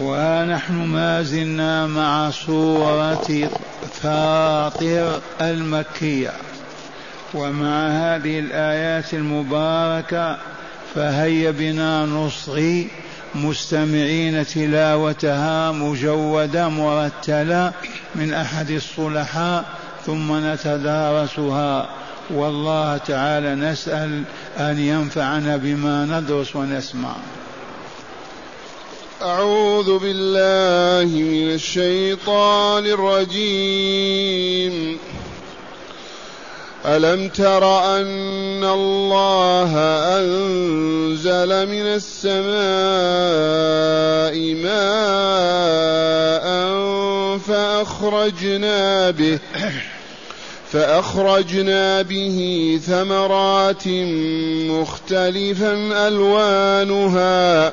وها نحن ما زلنا مع سورة فاطر المكية. ومع هذه الآيات المباركة فهيا بنا نصغي مستمعين تلاوتها مجودة مرتلة من أحد الصلحاء ثم نتدارسها. والله تعالى نسأل أن ينفعنا بما ندرس ونسمع. أعوذ بالله من الشيطان الرجيم. ألم تر أن الله أنزل من السماء ماء فأخرجنا به فأخرجنا به ثمرات مختلفا ألوانها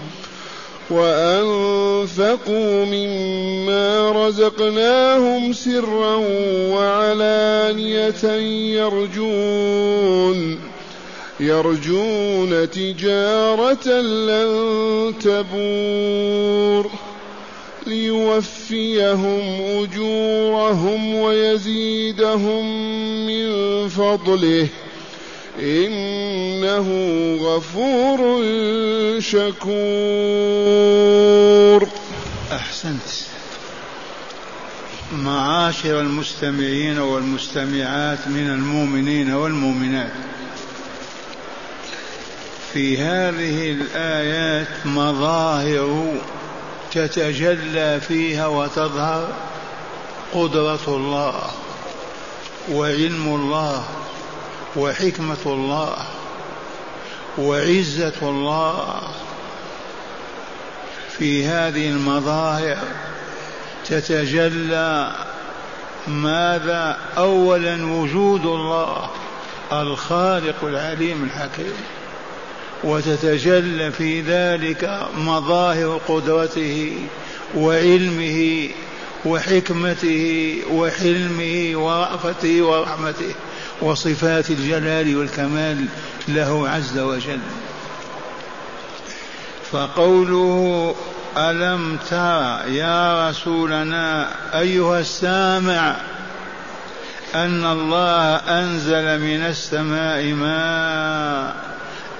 وأنفقوا مما رزقناهم سرا وعلانية يرجون يرجون تجارة لن تبور ليوفيهم أجورهم ويزيدهم من فضله إنه غفور شكور. أحسنت. معاشر المستمعين والمستمعات من المؤمنين والمؤمنات. في هذه الآيات مظاهر تتجلى فيها وتظهر قدرة الله وعلم الله وحكمة الله وعزة الله في هذه المظاهر تتجلى ماذا؟ أولا وجود الله الخالق العليم الحكيم وتتجلى في ذلك مظاهر قدرته وعلمه وحكمته وحلمه ورأفته ورحمته. وصفات الجلال والكمال له عز وجل. فقوله ألم ترى يا رسولنا أيها السامع أن الله أنزل من السماء ماء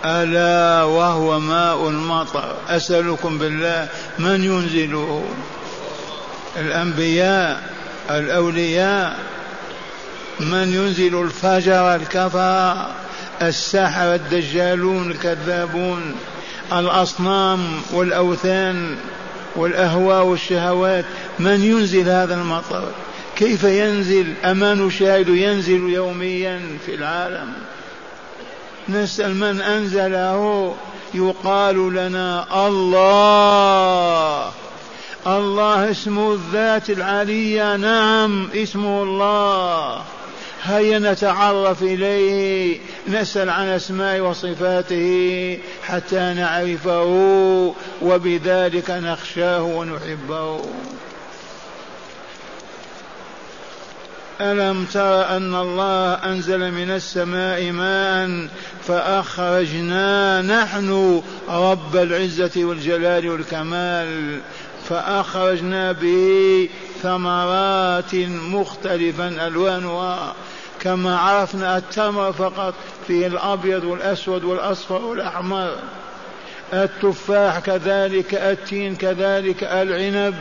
ألا وهو ماء المطر. أسألكم بالله من ينزله؟ الأنبياء الأولياء من ينزل الفجر الكفر السحر الدجالون الكذابون الأصنام والأوثان والأهواء والشهوات. من ينزل هذا المطر؟ كيف ينزل؟ أما نشاهد ينزل يوميا في العالم. نسأل من أنزله؟ يقال لنا الله. الله اسمه الذات العلية نعم اسمه الله. هيا نتعرف إليه نسأل عن أسماء وصفاته حتى نعرفه وبذلك نخشاه ونحبه. ألم تر أن الله أنزل من السماء ماء فأخرجنا نحن رب العزة والجلال والكمال فأخرجنا به ثمرات مختلفا ألوانها. كما عرفنا التمر فقط فيه الأبيض والأسود والأصفر والأحمر. التفاح كذلك التين كذلك العنب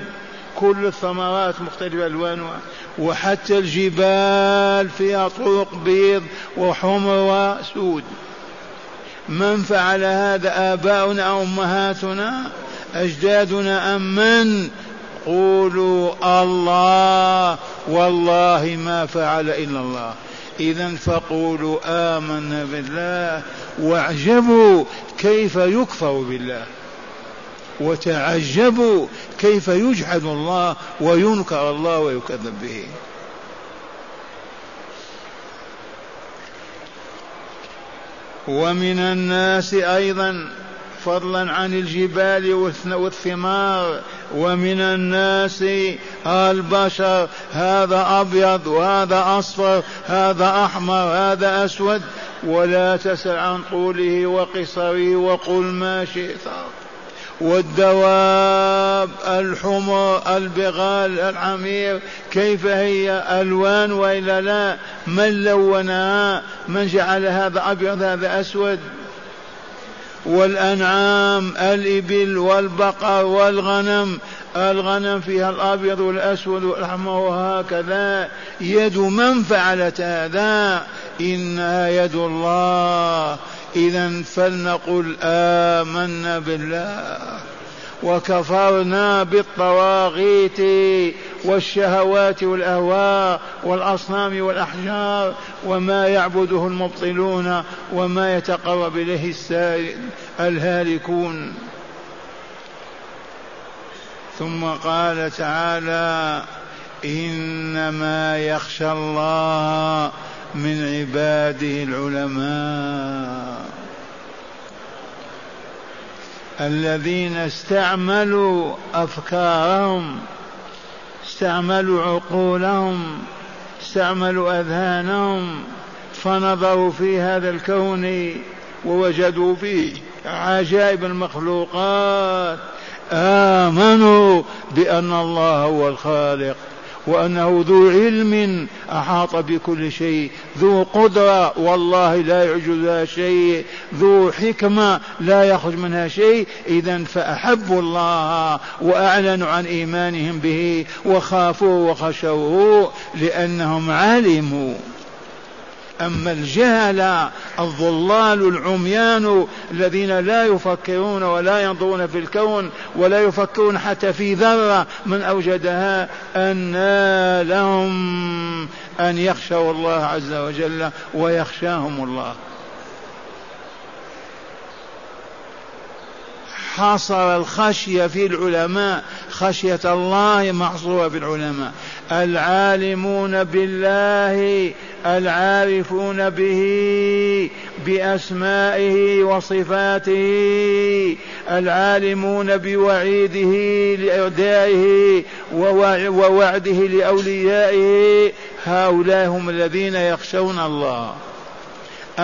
كل الثمرات مختلفة ألوانها. وحتى الجبال فيها طرق بيض وحمر وسود من فعل هذا آباؤنا أو أمهاتنا أجدادنا أم من؟ قولوا الله والله ما فعل إلا الله. إذا فقولوا آمنا بالله واعجبوا كيف يكفر بالله. وتعجبوا كيف يجحد الله وينكر الله ويكذب به. ومن الناس أيضا فضلا عن الجبال والثمار ومن الناس البشر هذا أبيض وهذا أصفر هذا أحمر هذا أسود. ولا تسل عن طوله وقصره وقل ما شئت. والدواب الحمر البغال الحمير كيف هي ألوان وإلا لا؟ من لونها؟ من جعل هذا أبيض هذا أسود؟ والأنعام الإبل والبقر والغنم. الغنم فيها الأبيض والأسود والأحمر وهكذا. يد من فعلت هذا؟ إنها يد الله. إذا فلنقل آمنا بالله. وكفرنا بالطواغيت والشهوات والأهواء والأصنام والأحجار وما يعبده المبطلون وما يتقرب إليه الهالكون. ثم قال تعالى إنما يخشى الله من عباده العلماء. الذين استعملوا أفكارهم استعملوا عقولهم استعملوا أذهانهم فنظروا في هذا الكون ووجدوا فيه عجائب المخلوقات. آمنوا بأن الله هو الخالق. وأنه ذو علم أحاط بكل شيء. ذو قدرة والله لا يعجزها شيء. ذو حكمة لا يخرج منها شيء. إذا فأحبوا الله وأعلنوا عن إيمانهم به وخافوه وخشوه لأنهم علموا. أما الجهل الضلال العميان الذين لا يفكرون ولا ينظرون في الكون ولا يفكرون حتى في ذرة من أوجدها أن لهم أن يخشوا الله عز وجل ويخشاهم الله. حصر الخشية في العلماء خشية الله محصورة في العلماء. العالمون بالله العارفون به بأسمائه وصفاته. العالمون بوعيده لاعدائه ووعده لأوليائه. هؤلاء هم الذين يخشون الله.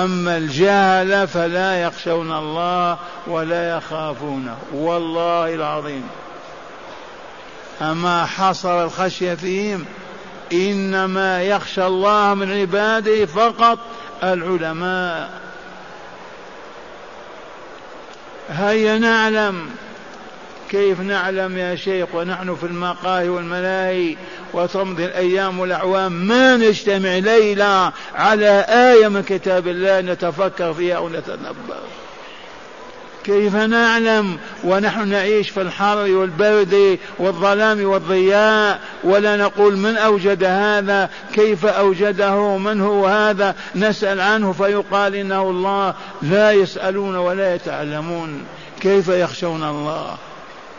أما الجهل فلا يخشون الله ولا يخافونه والله العظيم. أما حصر الخشيه فيهم إنما يخشى الله من عباده فقط العلماء. هيا نعلم كيف نعلم يا شيخ ونحن في المقاهي والملاهي وتمضي الأيام والأعوام ما نجتمع ليلة على آية من كتاب الله نتفكر فيها أو نتدبر كيف نعلم ونحن نعيش في الحر والبرد والظلام والضياء ولا نقول من أوجد هذا؟ كيف أوجده؟ من هو هذا؟ نسأل عنه فيقال إنه الله لا يسألون ولا يتعلمون. كيف يخشون الله؟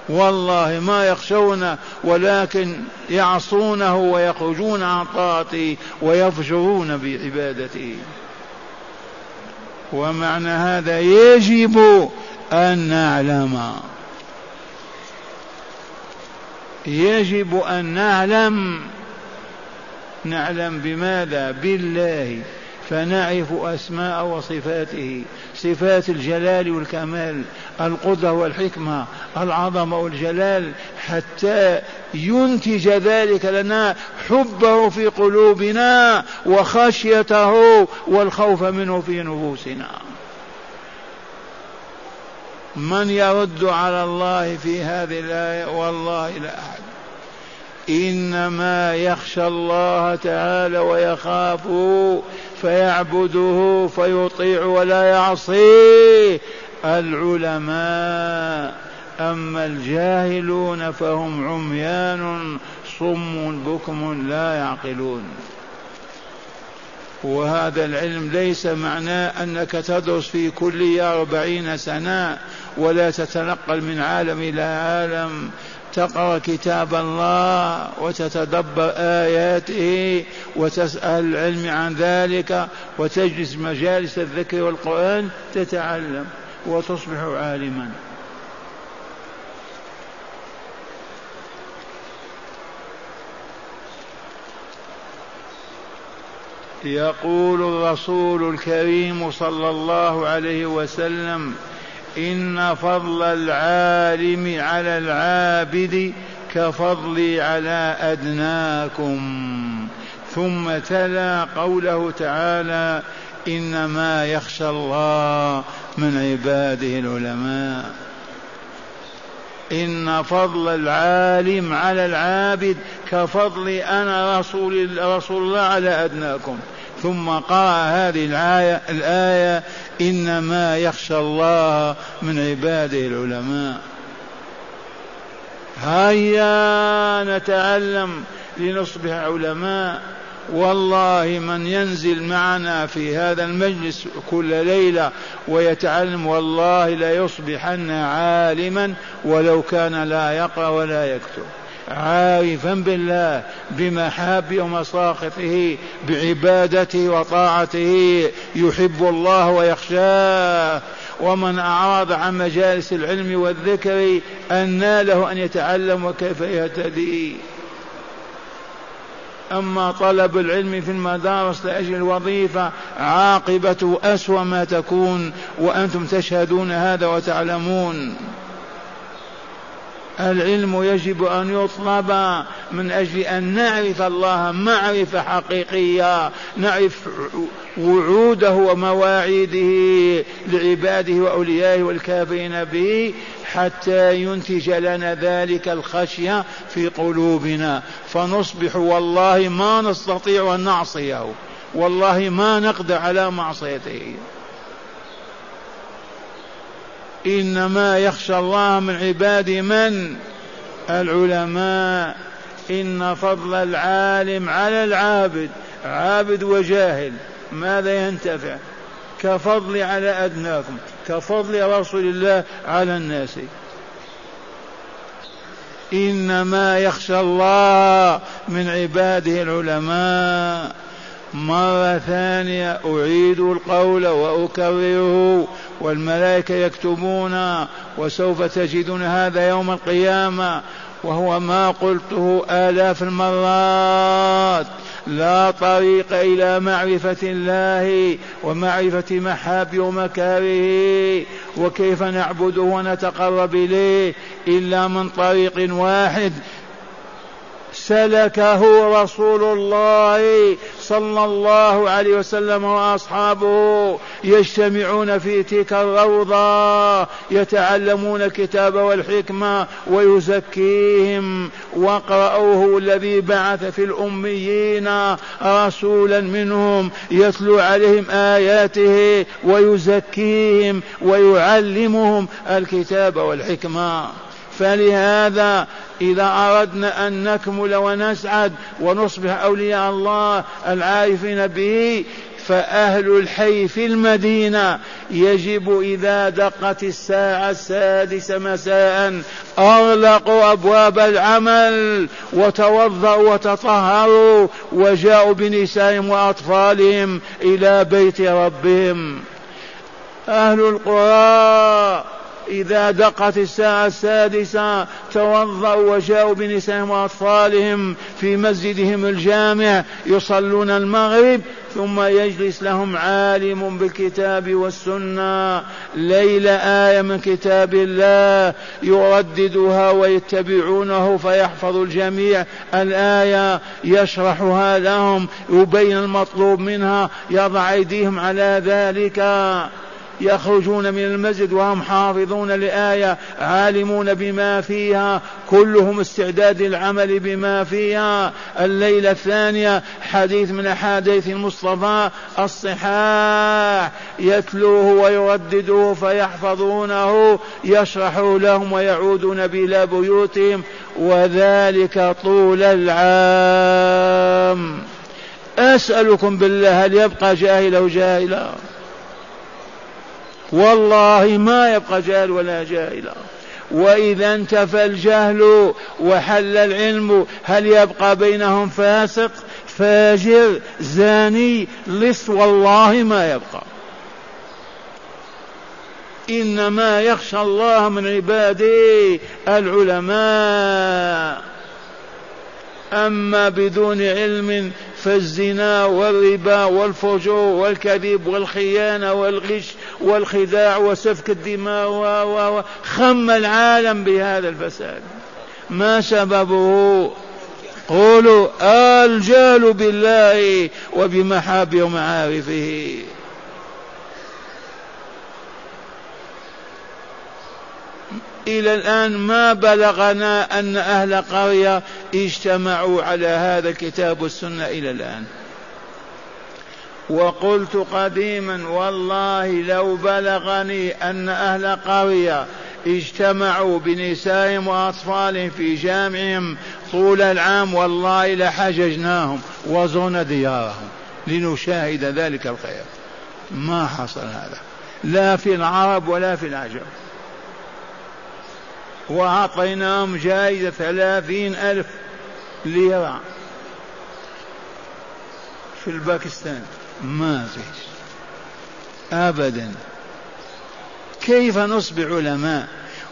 والله ما يخشون ولكن يعصونه ويخرجون عن طاعته ويفجرون بعبادته. ومعنى هذا يجب أن نعلم. يجب أن نعلم. نعلم بماذا؟ بالله. فنعرف أسماء وصفاته. صفات الجلال والكمال القدرة والحكمة العظمة والجلال حتى ينتج ذلك لنا حبه في قلوبنا وخشيته والخوف منه في نفوسنا. من يرد على الله في هذه الآية؟ والله لا أحد. إنما يخشى الله تعالى ويخافه فيعبده فيطيع ولا يعصيه العلماء أما الجاهلون فهم عميان صم بكم لا يعقلون. وهذا العلم ليس معناه أنك تدرس في كلية أربعين سنة ولا تتنقل من عالم إلى عالم. تقرأ كتاب الله وتتدبر آياته وتسأل العلم عن ذلك وتجلس مجالس الذكر والقرآن تتعلم وتصبح عالما. يقول الرسول الكريم صلى الله عليه وسلم إن فضل العالم على العابد كفضلي على أدناكم. ثم تلا قوله تعالى إنما يخشى الله من عباده العلماء. إن فضل العالم على العابد كفضل أنا رسول رسول الله على أدناكم. ثم قرأ هذه الآية الآية إنما يخشى الله من عباده العلماء. هيا نتعلم لنصبح علماء. والله من ينزل معنا في هذا المجلس كل ليلة ويتعلم والله ليصبحن عالما ولو كان لا يقرأ ولا يكتب. عارفا بالله بمحابه ومساخطه بعبادته وطاعته. يحب الله ويخشاه ومن أعرض عن مجالس العلم والذكر أنى له أن يتعلم وكيف يهتدي. أما طلب العلم في المدارس لأجل الوظيفة عاقبته أسوأ ما تكون وأنتم تشهدون هذا وتعلمون. العلم يجب أن يطلب من أجل أن نعرف الله معرفة حقيقية نعرف وعوده ومواعيده لعباده وأوليائه والكافرين به حتى ينتج لنا ذلك الخشية في قلوبنا. فنصبح والله ما نستطيع أن نعصيه والله ما نقدر على معصيته. إنما يخشى الله من عباده من؟ العلماء. إن فضل العالم على العابد عابد وجاهل. ماذا ينتفع؟ كفضل على أدناكم كفضل رسول الله على الناس. إنما يخشى الله من عباده العلماء. مرة ثانية أعيد القول وأكرره والملائكة يكتبون وسوف تجدون هذا يوم القيامة وهو ما قلته آلاف المرات. لا طريق إلى معرفة الله ومعرفة محاب ومكاره وكيف نعبده ونتقرب إليه إلا من طريق واحد سلكه رسول الله صلى الله عليه وسلم وأصحابه يجتمعون في تلك الروضة يتعلمون الكتاب والحكمة ويزكيهم. واقرأوه الذي بعث في الأميين رسولا منهم يتلو عليهم آياته ويزكيهم ويعلمهم الكتاب والحكمة. فلهذا إذا أردنا أن نكمل ونسعد ونصبح أولياء الله العارفين به فأهل الحي في المدينة يجب إذا دقت الساعة السادسة مساء أغلقوا أبواب العمل وتوضأوا وتطهروا وجاءوا بنسائهم وأطفالهم إلى بيت ربهم. أهل القرى إذا دقت الساعة السادسة توضأوا وجاءوا بنسائهم وأطفالهم في مسجدهم الجامع يصلون المغرب ثم يجلس لهم عالم بالكتاب والسنة. ليلة آية من كتاب الله يرددها ويتبعونه فيحفظ الجميع. الآية يشرحها لهم يبين المطلوب منها يضع أيديهم على ذلك. يخرجون من المسجد وهم حافظون لآية عالمون بما فيها كلهم استعداد للعمل بما فيها. الليلة الثانية حديث من أحاديث المصطفى الصحاح يتلوه ويردده فيحفظونه يشرح لهم ويعودون بلا بيوتهم وذلك طول العام. أسألكم بالله هل يبقى جاهل جاهلا والله ما يبقى جاهل ولا جاهلا وإذا انتفى الجهل وحل العلم هل يبقى بينهم فاسق؟ فاجر زاني لص والله ما يبقى. إنما يخشى الله من عباده العلماء. أما بدون علم فالزنا والربا والفجور والكذب والخيانة والغش والخداع وسفك الدماء و خم العالم بهذا الفساد. ما سببه؟ قولوا الجهل بالله وبمحابه ومعارفه. إلى الآن ما بلغنا أن أهل قرية اجتمعوا على هذا الكتاب والسنة إلى الآن. وقلت قديما والله لو بلغني أن أهل قرية اجتمعوا بنسائهم وأطفالهم في جامعهم طول العام والله لحججناهم وزرنا ديارهم لنشاهد ذلك الخير. ما حصل هذا. لا في العرب ولا في العجم. وأعطيناهم جائزة ثلاثين ألف ليرة. في الباكستان. ما فيش. أبدا. كيف نصبح علماء؟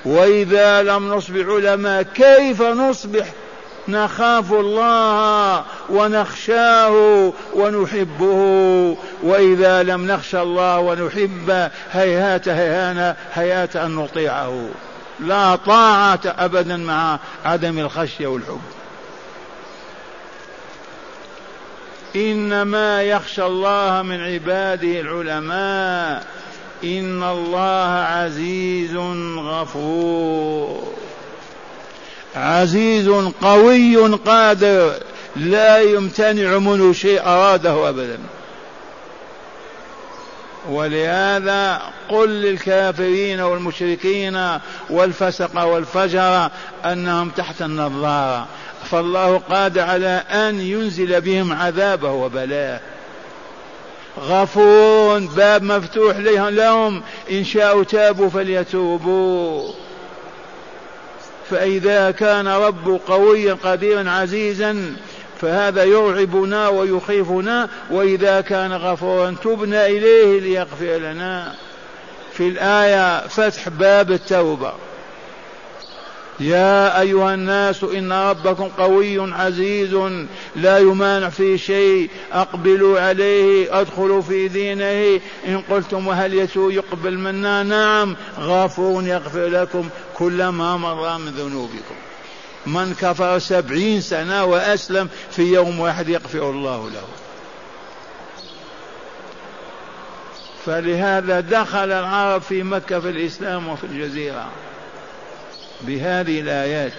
وإذا لم نصبح علماء كيف نصبح؟ نخاف الله ونخشاه ونحبه. وإذا لم نخشى الله ونحبه هيهات هيهانا هيهات أن نطيعه. لا طاعة أبدا مع عدم الخشية والحب. إنما يخشى الله من عباده العلماء. إن الله عزيز غفور. عزيز قوي قادر. لا يمتنع منه شيء أراده أبدا. ولهذا قل للكافرين والمشركين والفسق والفجر أنهم تحت النظارة. فالله قادر على أن ينزل بهم عذابه وبلاه غفور باب مفتوح لهم. إن شاءوا تابوا فليتوبوا. فإذا كان رب قويا قديرا عزيزا فهذا يرعبنا ويخيفنا وإذا كان غفورا تبنا إليه ليغفر لنا. في الآية فتح باب التوبة. يا أيها الناس إن ربكم قوي عزيز لا يمانع في شيء أقبلوا عليه أدخلوا في دينه. إن قلتم وهل يسوء يقبل منا؟ نعم غافور يغفر لكم كل ما مر من ذنوبكم. من كفر سبعين سنة وأسلم في يوم واحد يغفر الله له. فلهذا دخل العرب في مكة في الإسلام وفي الجزيرة بهذه الآيات.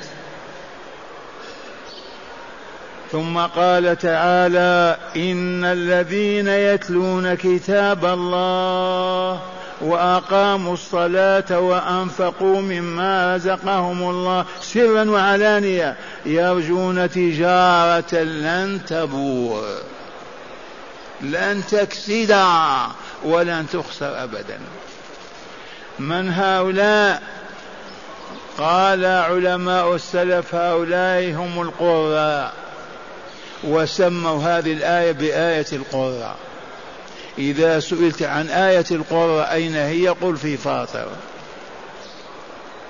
ثم قال تعالى إن الذين يتلون كتاب الله وأقاموا الصلاة وأنفقوا مما رزقهم الله سرا وعلانية. يرجون تجارة لن تبور لن تكسد ولن تخسر أبدا. من هؤلاء؟ قال علماء السلف هؤلاء هم القراء وسموا هذه الآية بآية القراء. إذا سئلت عن آية القرى أين هي؟ قل في فاطر.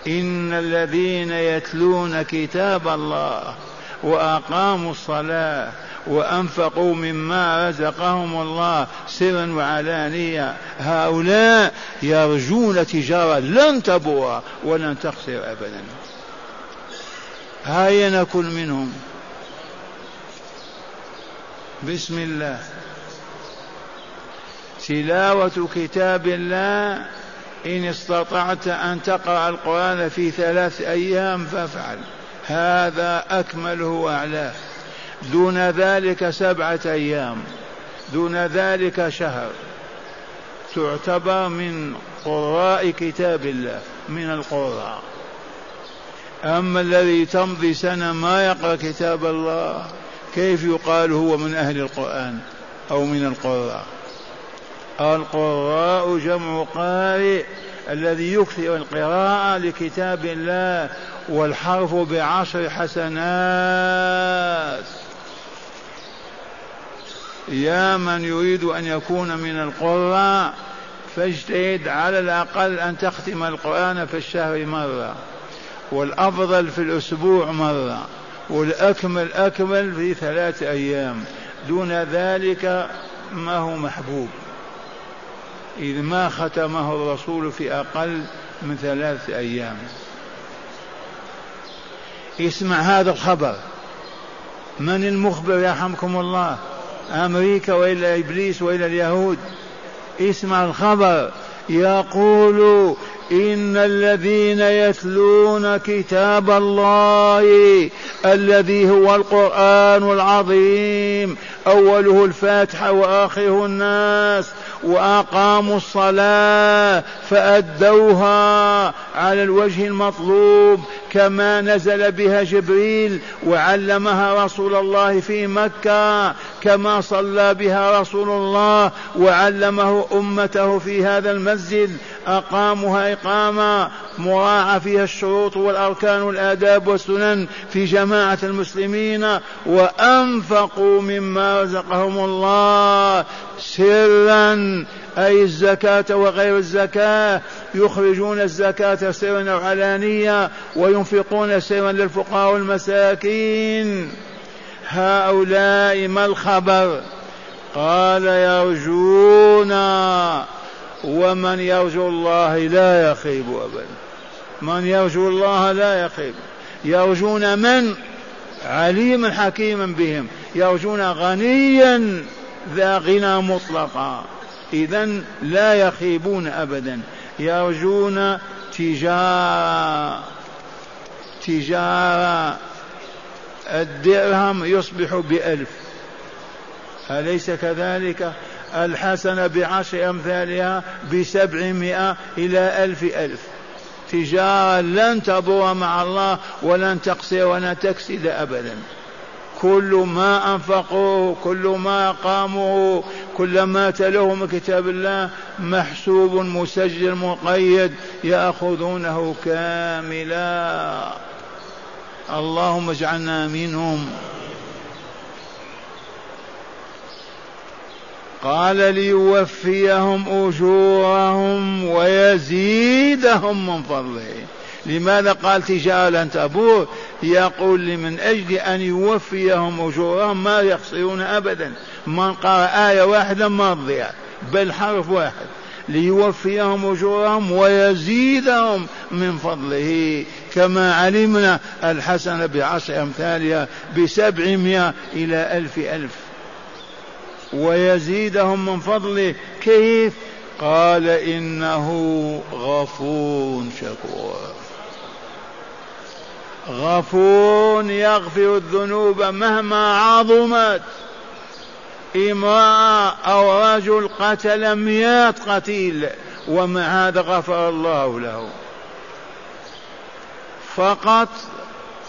إن الذين يتلون كتاب الله وأقاموا الصلاة وأنفقوا مما رزقهم الله سرا وعلانية هؤلاء يرجون تجارة لن تبور ولن تخسر أبدا. هيا نكن منهم. بسم الله. تلاوة كتاب الله إن استطعت أن تقرأ القرآن في ثلاث أيام فافعل. هذا أكمله وأعلاه دون ذلك سبعة أيام. دون ذلك شهر. تعتبر من قراء كتاب الله من القراء. أما الذي تمضي سنة ما يقرأ كتاب الله كيف يقال هو من أهل القرآن أو من القراء؟ القراء جمع قارئ الذي يكثر القراءة لكتاب الله والحرف بعشر حسنات. يا من يريد أن يكون من القراء فاجتهد على الأقل أن تختم القرآن في الشهر مرة والأفضل في الأسبوع مرة والأكمل أكمل في ثلاث أيام. دون ذلك ما هو محبوب. إذ ما ختمه الرسول في أقل من ثلاث أيام. اسمع هذا الخبر. من المخبر يرحمكم الله؟ أمريكا وإلا إبليس وإلا اليهود. اسمع الخبر. يقول إن الذين يتلون كتاب الله الذي هو القرآن العظيم أوله الفاتحة وآخره الناس وأقاموا الصلاة فأدوها على الوجه المطلوب كما نزل بها جبريل وعلمها رسول الله في مكة كما صلى بها رسول الله وعلمه أمته في هذا المسجد. أقامها إقامة مراعى فيها الشروط والأركان والآداب والسنن في جماعة المسلمين وأنفقوا مما رزقهم الله سرا. أي الزكاة وغير الزكاة يخرجون الزكاة سرا أو علانية وينفقون سرا للفقراء والمساكين. هؤلاء ما الخبر؟ قال يرجون ومن يرجو الله لا يخيب أبدا. من يرجو الله لا يخيب. يرجون من؟ عليما حكيما بهم. يرجون غنيا ذا غنى مطلقا. إذا لا يخيبون أبدا. يرجون تجارة. تجارة. الدرهم يصبح بألف. أليس كذلك؟ الحسنة بعشر أمثالها بسبعمائة إلى ألف ألف. تجارة لن تبور مع الله ولن تقصر ولن تكسد أبدا. كل ما أنفقوه كل ما قاموا كل ما تلوه من كتاب الله محسوب مسجل مقيد يأخذونه كاملا. اللهم اجعلنا منهم. قال ليوفيهم أجورهم ويزيدهم من فضله. لماذا قال تجارة لن تبور يقول لمن أجل أن يوفيهم أجورهم ما يخسرون أبدا. من قرأ آية واحدة ما تضيع بل حرف واحد. ليوفيهم أجورهم ويزيدهم من فضله. كما علمنا الحسنة بعشر أمثالها بسبعمائة إلى ألف ألف. ويزيدهم من فضله. كيف؟ قال إنه غفور شكور. غفور يغفر الذنوب مهما عظمت. إمرأة أو رجل قتل مئات قتيل ومع هذا غفر الله له. فقط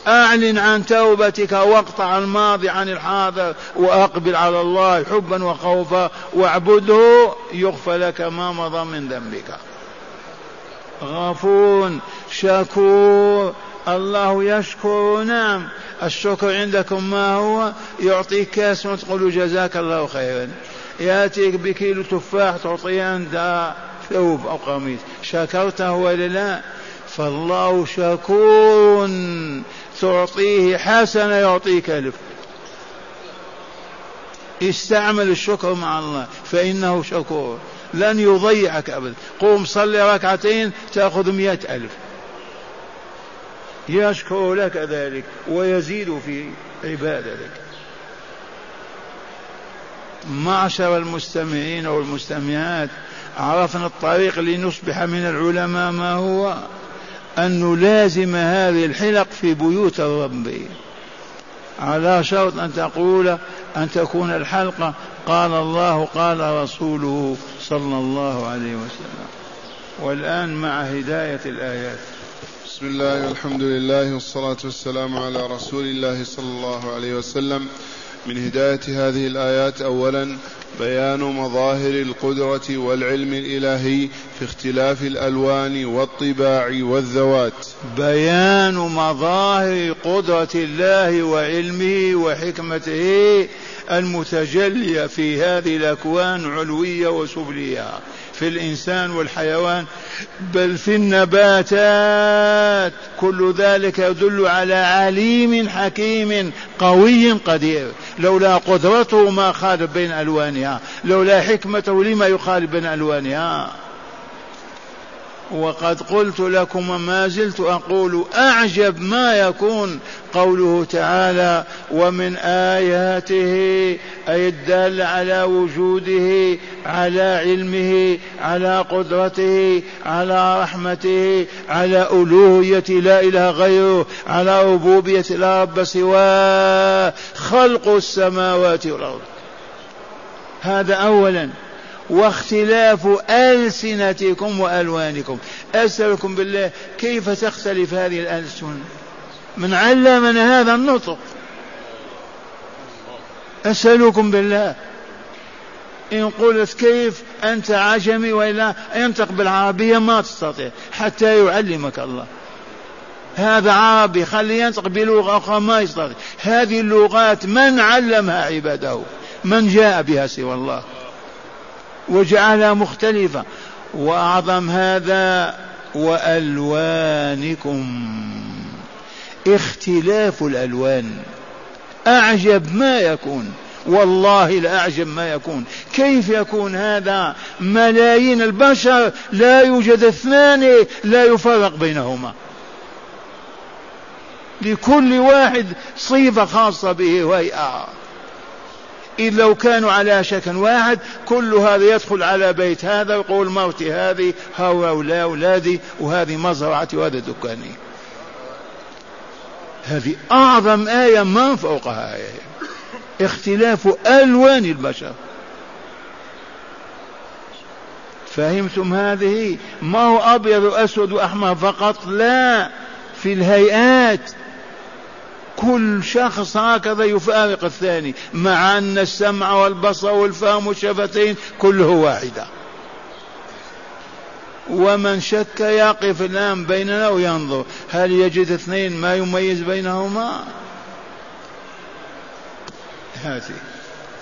أعلن عن توبتك واقطع الماضي عن الحاضر وأقبل على الله حبا وخوفا واعبده يغفر لك ما مضى من ذنبك. غفور شكور الله يشكر. نعم الشكر عندكم ما هو؟ يعطيك كاس وتقول جزاك الله خيرا. يأتيك بكيلو تفاح تعطيه انت ثوب أو قميص. شكرته ولا لا؟ فالله شكور. تعطيه حسنة يعطيك ألف. استعمل الشكر مع الله فإنه شكور. لن يضيعك ابدا قوم صلي ركعتين تأخذ مئة ألف. يشكر لك ذلك ويزيد في عبادتك. معشر المستمعين والمستمعات عرفنا الطريق لنصبح من العلماء ما هو؟ أن نلازم هذه الحلق في بيوت الرب. على شرط أن تقول أن تكون الحلقة قال الله قال رسوله صلى الله عليه وسلم. والآن مع هداية الآيات. بسم الله والحمد لله والصلاة والسلام على رسول الله صلى الله عليه وسلم. من هداية هذه الآيات أولا بيان مظاهر القدرة والعلم الإلهي في اختلاف الألوان والطباع والذوات. بيان مظاهر قدرة الله وعلمه وحكمته المتجلية في هذه الأكوان علوية وسفلية في الإنسان والحيوان بل في النباتات. كل ذلك يدل على عليم حكيم قوي قدير. لولا قدرته ما خالف بين ألوانها لولا حكمته لما يخالف بين ألوانها. وقد قلت لكم وما زلت أقول أعجب ما يكون قوله تعالى ومن آياته أي الدال على وجوده على علمه على قدرته على رحمته على ألوهية لا إله غيره على ربوبية لا رب سواه خلق السماوات والأرض. هذا أولا. واختلاف ألسنتكم وألوانكم. أسألكم بالله كيف تختلف هذه الألسن؟ من علمنا هذا النطق. أسألكم بالله. إن قلت كيف أنت عجمي وإلا ينطق بالعربية ما تستطيع حتى يعلمك الله. هذا عربي خليه ينطق بلغة أخرى ما يستطيع. هذه اللغات من علمها عباده؟ من جاء بها سوى الله؟ وجعلها مختلفة. وأعظم هذا وألوانكم. اختلاف الألوان. أعجب ما يكون. والله لأعجب ما يكون. كيف يكون هذا؟ ملايين البشر لا يوجد اثنان لا يفرق بينهما. لكل واحد صفة خاصة به وهي إذ لو كانوا على شكل واحد كل هذا يدخل على بيت هذا ويقول مرتي هذه هؤلاء أولادي وهذه مزرعتي وهذا دكاني. هذه أعظم آية ما فوقها آية. اختلاف ألوان البشر. فهمتم هذه؟ ما هو أبيض وأسود وأحمر فقط؟ لا. في الهيئات. كل شخص هكذا يفارق الثاني مع أن السمع والبصر والفهم والشفتين كله واحدة. ومن شك يقف الآن بيننا وينظر هل يجد اثنين ما يميز بينهما؟ هاتي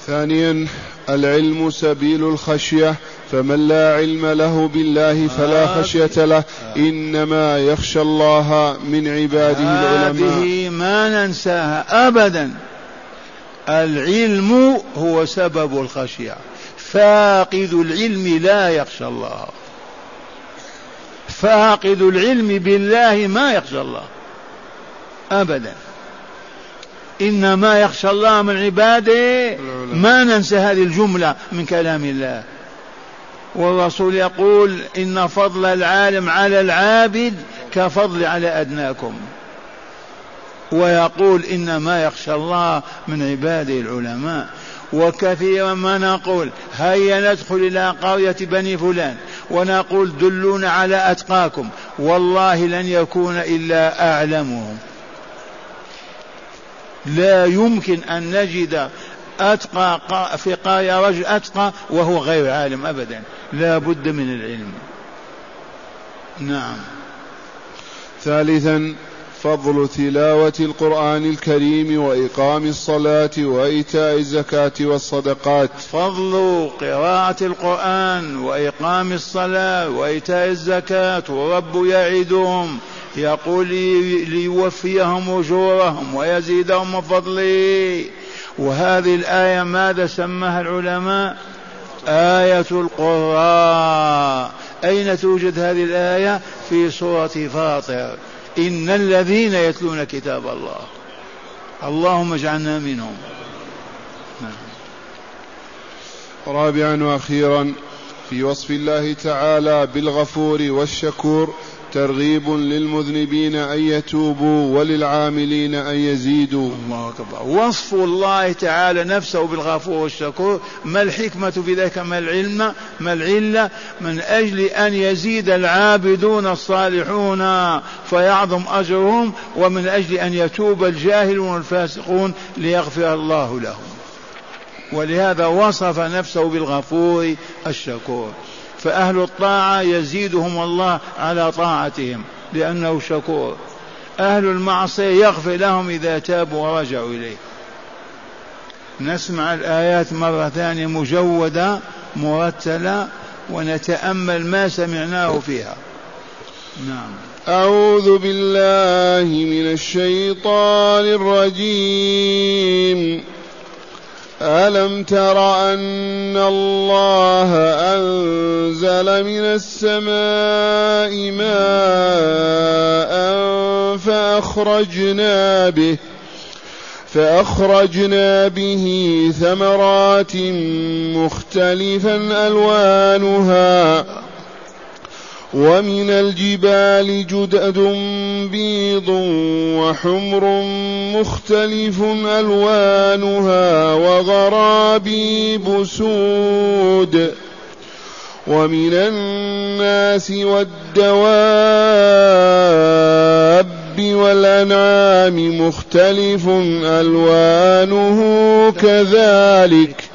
ثانيا العلم سبيل الخشية فمن لا علم له بالله فلا خشية له. إنما يخشى الله من عباده العلماء. هذه ما ننساها أبدا. العلم هو سبب الخشية. فاقد العلم لا يخشى الله. فاقد العلم بالله ما يخشى الله. أبدا. إنما يخشى الله من عباده. ما ننسى هذه الجملة من كلام الله. والرسول يقول إن فضل العالم على العابد كفضل على أدناكم. ويقول إنما يخشى الله من عباده العلماء. وكثيرا ما نقول هيا ندخل إلى قرية بني فلان ونقول دلونا على أتقاكم. والله لن يكون إلا أعلمهم. لا يمكن أن نجد أتقى في قرية رجل أتقى وهو غير عالم أبدا. لا بد من العلم. نعم. ثالثا فضل تلاوة القرآن الكريم وإقام الصلاة وإيتاء الزكاة والصدقات. فضل قراءة القرآن وإقام الصلاة وإيتاء الزكاة ورب يعدهم. يقول ليوفيهم أجورهم ويزيدهم من فضله وهذه الآية ماذا سماها العلماء؟ آية القراء. أين توجد هذه الآية؟ في سورة فاطر. إن الذين يتلون كتاب الله. اللهم اجعلنا منهم. رابعا وأخيرا في وصف الله تعالى بالغفور والشكور ترغيب للمذنبين أن يتوبوا وللعاملين أن يزيدوا. الله أكبر. وصف الله تعالى نفسه بالغفور والشكور. ما الحكمة في ذلك؟ ما العلم؟ ما العلة؟ من أجل أن يزيد العابدون الصالحون فيعظم أجرهم ومن أجل أن يتوب الجاهلون الفاسقون ليغفر الله لهم. ولهذا وصف نفسه بالغفور الشكور. فأهل الطاعة يزيدهم الله على طاعتهم لأنه شكور. أهل المعصية يغفر لهم إذا تابوا ورجعوا إليه. نسمع الآيات مرة ثانية مجودة مرتلة ونتأمل ما سمعناه فيها. نعم. أعوذ بالله من الشيطان الرجيم. ألم تر أن الله أنزل من السماء ماء فأخرجنا به فأخرجنا به ثمرات مختلفا ألوانها ومن الجبال جدد بيض وحمر مختلف ألوانها وغرابيب سود. ومن الناس والدواب والأنعام مختلف ألوانه كذلك.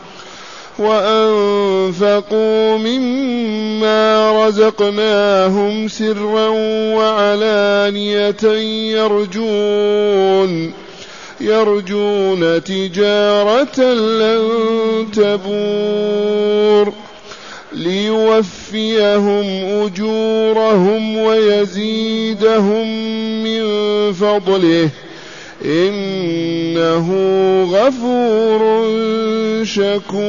وأنفقوا مما رزقناهم سرا وعلانية يرجون يرجون تجارة لن تبور ليوفيهم أجورهم ويزيدهم من فضله. إنه غفور شكور.